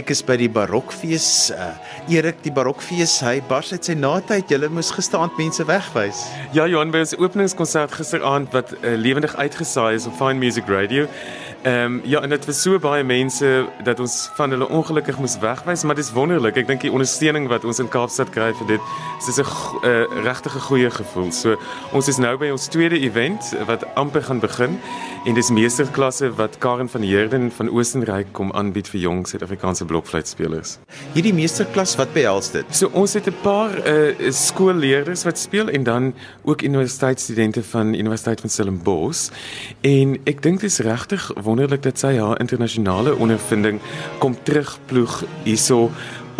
Ek is by die Barokfees. Uh, Erik, die Barokfees, hy bars uit sy natyd. Julle moes gisteraand mense wegwys. Ja, Johan, by ons openingskonsert gisteraand wat uh, lewendig uitgesaai is op Fine Music Radio. Ehm um, ja, en dit was so baie mense dat ons van hulle ongelukkig moes wegwys, maar dis wonderlik. Ek dink die ondersteuning wat ons in Kaapstad kry vir dit, dis 'n uh, regtig goeie gevoel. So ons is nou by ons tweede event wat amper gaan begin en dis meesterklasse wat Karen van Heerden van Oostenryk kom aanbied vir jong Suid-Afrikaanse blokfluitspelers. Hierdie meesterklas wat behels dit? So ons het 'n paar uh, skoolleerders wat speel en dan ook universiteitsstudente van Universiteit van Stellenbosch en ek dink dit is regtig wonderlik dat sy haar internasionale ondervinding kom terugploeg hierso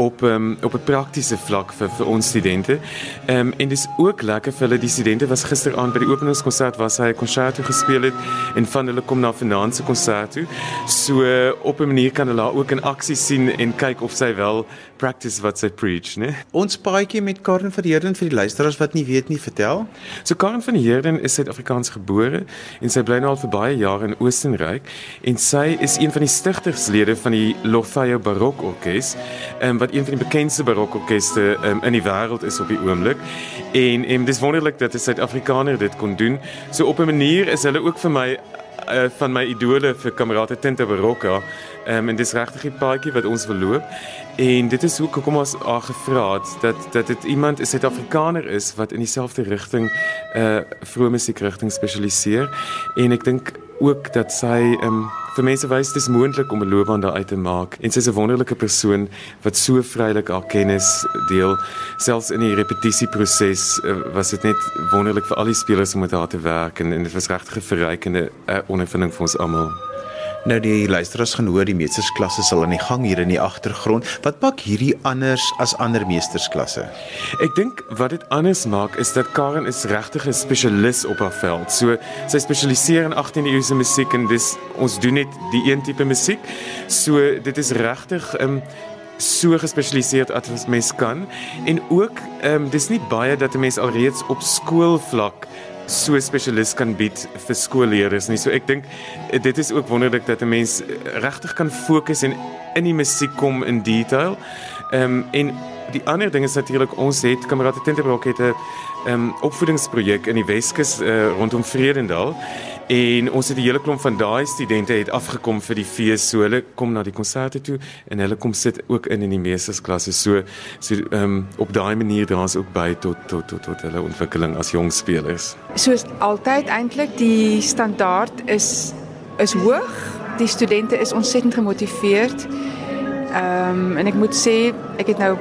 op um, op 'n praktiese vlak vir vir ons studente. Ehm um, en dis ook lekker vir hulle die studente was gisteraand by die openingskonsert waar sy 'n konserto gespeel het en van hulle kom na vanaand se konsert toe. So uh, op 'n manier kan hulle ook in aksie sien en kyk of sy wel practice wat sy preach, né? Ons paadjie met Karen van Heerden vir die luisteraars wat nie weet nie, vertel. So Karen van Heerden is Suid-Afrikaans gebore en sy bly nou al vir baie jare in Oostenryk en sy is een van die stigterslede van die Lofeyo Barokorkes. Ehm um, wat een van die bekendste barokorkeste um, in die wêreld is op die oomblik. En en dis wonderlik dat 'n Suid-Afrikaner dit kon doen. So op 'n manier is hulle ook vir my uh, van my idole vir kamerate Tinta Barocca. Um, en dis regtig 'n paadjie wat ons verloop. En dit is hoe kom ons al gevra het dat dat dit iemand 'n Suid-Afrikaner is wat in dieselfde rigting uh vroeë musiekrigting spesialiseer. En ek dink ook dat sy um, vir mense wys dis moontlik om 'n loopbaan daar uit te maak. En sy's 'n wonderlike persoon wat so vrylik haar kennis deel. Selfs in die repetisieproses uh, was dit net wonderlik vir al die spelers om met haar te werk en, en dit was regtig 'n verrykende uh, ondervinding vir ons almal Nou die luisteraars gaan hoor die meestersklasse sal aan die gang hier in die agtergrond. Wat pak hierdie anders as ander meestersklasse? Ek dink wat dit anders maak is dat Karen is regtig 'n spesialis op haar veld. So sy spesialiseer in 18de eeuse musiek en dis ons doen net die een tipe musiek. So dit is regtig um, so gespesialiseerd as mens kan en ook ehm um, dis nie baie dat 'n mens alreeds op skoolvlak so spesialis kan bied vir skoolleerders nie. So ek dink eh, dit is ook wonderlik dat 'n mens eh, regtig kan fokus en in die musiek kom in detail. Ehm um, en die ander ding is natuurlik ons het Kamerate Tinterbroek het 'n um, opvoedingsprojek in die Weskus uh, rondom Vredendal en ons het 'n hele klomp van daai studente het afgekom vir die fees so hulle kom na die konserte toe en hulle kom sit ook in in die meestersklasse so so um, op daai manier dra ons ook by tot tot tot tot hulle ontwikkeling as jong spelers. Soos altyd eintlik die standaard is is hoog. Die studente is ontsettend gemotiveerd. Ehm um, en ek moet sê ek het nou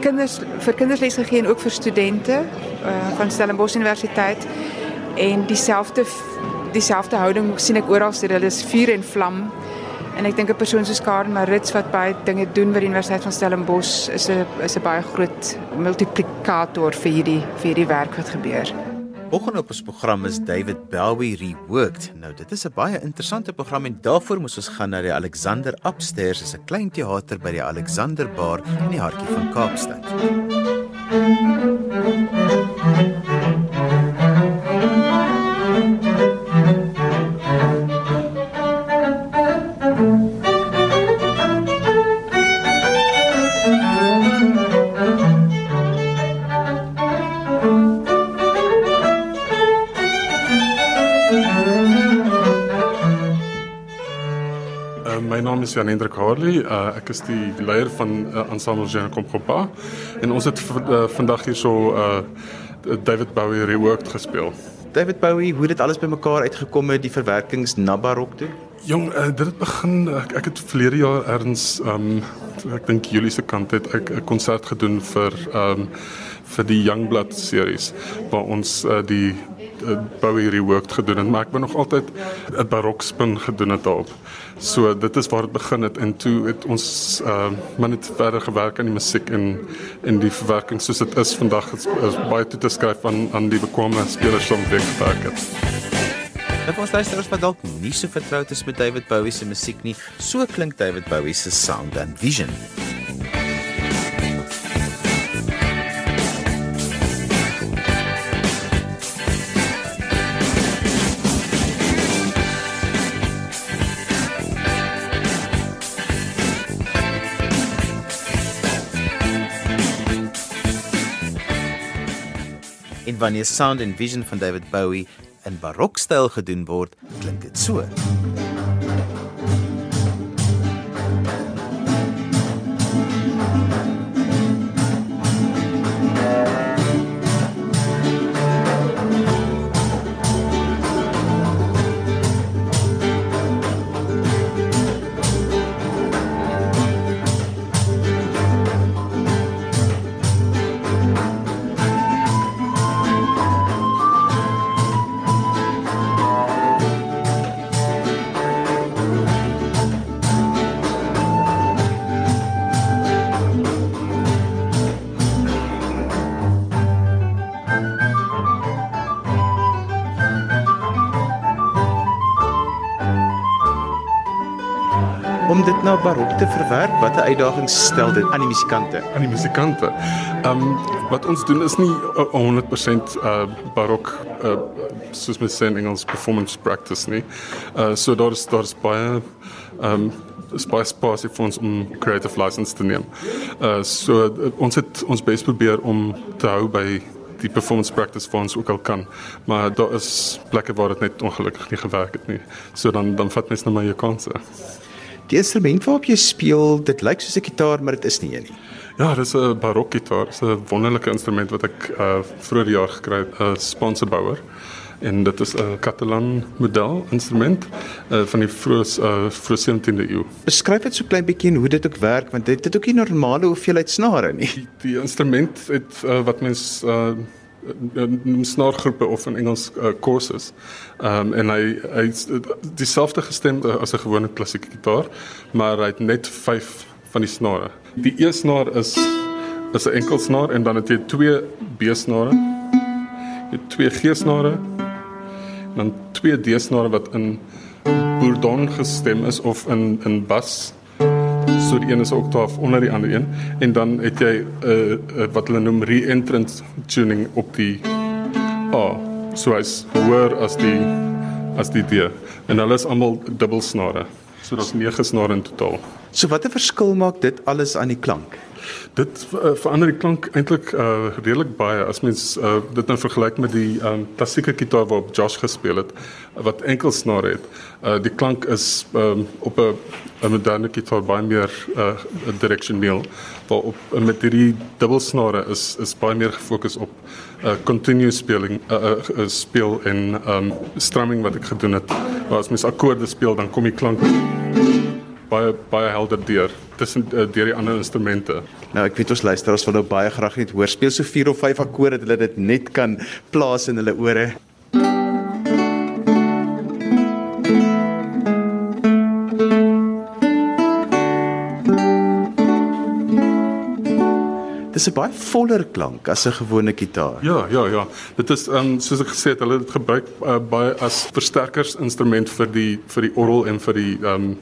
kinders vir kinders les gegee en ook vir studente uh, van Stellenbosch Universiteit en dieselfde dieselfde houding sien ek oral sê hulle is vuur en vlam en ek dink 'n persoon soos Karen Marits wat baie dinge doen by die Universiteit van Stellenbosch is 'n is 'n baie groot multiplikator vir hierdie vir hierdie werk wat gebeur. Volgende op ons program is David Bowie Reworked. Nou dit is 'n baie interessante program en daarvoor moet ons gaan na die Alexander Upstairs, is 'n klein teater by die Alexander Bar in die hartjie van Kaapstad. Is Jan Hendrik Harley. Uh, ek is die leier van uh, Ensemble Jean Compropa en ons het uh, vandag hier so uh, David Bowie reworked gespeel. David Bowie, hoe het dit alles bymekaar uitgekom met die verwerkings na barok toe? Jong, uh, dit het begin ek, ek het verlede jaar erns um ek dink Julie se kant het ek 'n konsert gedoen vir um vir die Youngblood series waar ons uh, die Bowie reworked gedoen het, maar ek ben nog altyd 'n barok spin gedoen het daarop. So dit is waar dit begin het en toe het ons uh maar net verder gewerk aan die musiek en en die verwerking soos dit is vandag is, is baie toe te skryf aan aan die bekwame spelers van Big Bucket. Dit was luisteraars wat dalk nie so vertroud is met David Bowie se musiek nie. So klink David Bowie se sound and vision. En wanneer Sound and Vision van David Bowie in barokstyl gedoen word, klink dit so. Na barok te verwerk, watter uitdagings stel dit aan die musikante? aan die musikante. Ehm um, wat ons doen is nie uh, 100% uh barok uh soos mens sê in Engels performance practice nie. Uh so daar's daar's baie ehm um, is baie spasie vir ons om creative license te neem. Uh so uh, ons het ons bes probeer om te hou by die performance practice ons ook al kan. Maar daar is plekke waar dit net ongelukkig nie gewerk het nie. So dan dan vat mens nou maar jou kanse. Die instrument waarop jy speel, dit lyk soos 'n gitaar, maar dit is nie een nie. Ja, dis 'n barokgitaar. Dis 'n wonderlike instrument wat ek uh vroeër jaar gekry het, 'n sponsorbouer. En dit is 'n Catalan model instrument uh van die vroeë uh vroeë 17de eeu. Beskryf dit so klein bietjie hoe dit ook werk, want dit het ook nie normale hoeveelheid snare nie. Die, die instrument het uh, wat mens uh noem snaargroepe of in Engels uh, courses. Ehm um, en hy hy dieselfde gestem as 'n gewone klassieke gitaar, maar hy het net 5 van die snare. Die E snaar is is 'n enkel snaar en dan het jy twee B snare. Jy twee G snare. Dan twee D snare wat in bourdon gestem is of in in bas so die een is 'n oktaaf onder die ander een en dan het jy 'n uh, uh, wat hulle noem re-entrant tuning op die A. So hy's hoër as die as die D en hulle is almal dubbelsnare. So daar's 9 snare in totaal. So watter verskil maak dit alles aan die klank? Dit uh, verander die klank eintlik uh, redelik baie as mens uh, dit nou vergelyk met die um, klassieke gitaar waarop Josh gespeel het wat enkel snare het. Uh, die klank is um, op 'n 'n moderne gitaar baie meer uh, direksioneel waarop uh, met hierdie dubbelsnare is is baie meer gefokus op uh, continuous speling uh, uh, uh, speel en um, strumming wat ek gedoen het. Waar as mens akkoorde speel dan kom die klank baie baie helder deur tussen uh, deur die ander instrumente. Nou ek weet ons luisteraars wil nou baie graag net hoor speel so 4 of 5 akkoorde dat hulle dit net kan plaas in hulle ore. Dis 'n baie voller klank as 'n gewone gitaar. Ja, ja, ja. Dit is um soos ek gesê het, hulle het dit gebruik uh, baie as versterkersinstrument vir die vir die orgel en vir die um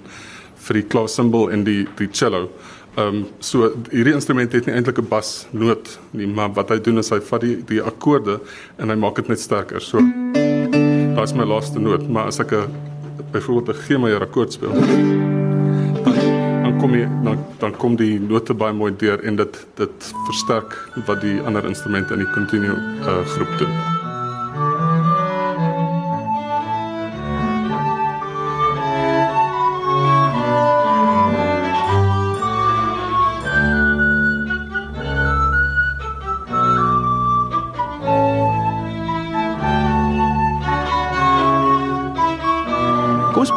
vir die klaasimbal en die die cello. Um so hierdie instrument het nie eintlik 'n basnoot nie, maar wat hy doen is hy vat die die akkoorde en hy maak dit net sterker. So Daar's my laaste noot, maar as ek 'n byvoorbeeld 'n G majeur akkoord speel, dan kom jy dan dan kom die note baie mooi deur en dit dit versterk wat die ander instrumente in die continue uh, groep doen.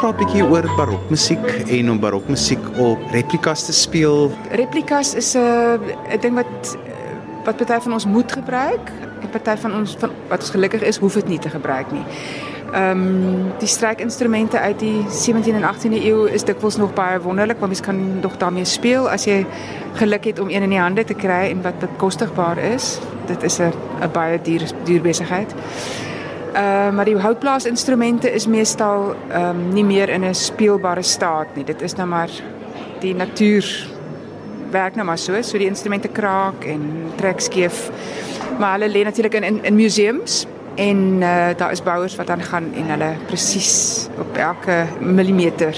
Praat 'n bietjie oor barokmusiek en om barokmusiek op replikas te speel. Replikas is 'n 'n ding wat wat party van ons moet gebruik en party van ons van wat ons gelukkig is, hoef dit nie te gebruik nie. Ehm um, die strykinstrumente uit die 17de en 18de eeu is dikwels nog baie wonderlik, want mens kan nog daarmee speel as jy geluk het om een in die hande te kry en wat bekostigbaar is. Dit is 'n 'n baie duur duur besigheid. Uh, maar die houtblaasinstrumente is meestal um, nie meer in 'n speelbare staat nie. Dit is nou maar die natuur werk nou maar so, so die instrumente kraak en trek skeef. Maar hulle lê natuurlik in, in in museums en uh, daar is bouers wat dan gaan en hulle presies op elke millimeter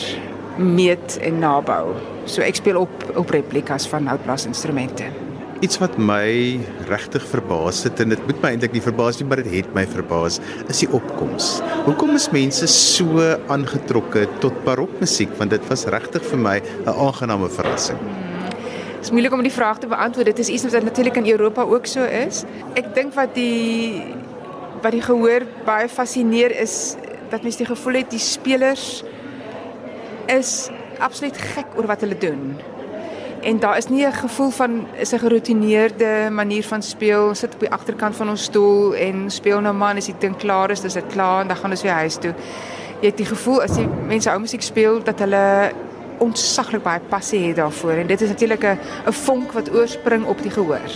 meet en nabou. So ek speel op op replikas van houtblaasinstrumente. Iets wat my regtig verbaas het en dit moet my eintlik nie verbaas nie, maar dit het my verbaas, is die opkoms. Hoekom is mense so aangetrokke tot barokmusiek? Want dit was regtig vir my 'n aangename verrassing. Dit is moeilik om die vraag te beantwoord. Dit is iets wat natuurlik in Europa ook so is. Ek dink wat die wat die gehoor baie fascineer is dat mens die gevoel het die spelers is absoluut gek oor wat hulle doen. En daar is nie 'n gevoel van is 'n geroutineerde manier van speel. Sit op die agterkant van ons stoel en speel nou man as die ding klaar is, dis dit klaar en dan gaan ons weer huis toe. Jy het die gevoel as die mense ou musiek speel dat hulle ontsaglik baie passie het daarvoor en dit is natuurlik 'n 'n vonk wat oorspring op die gehoor.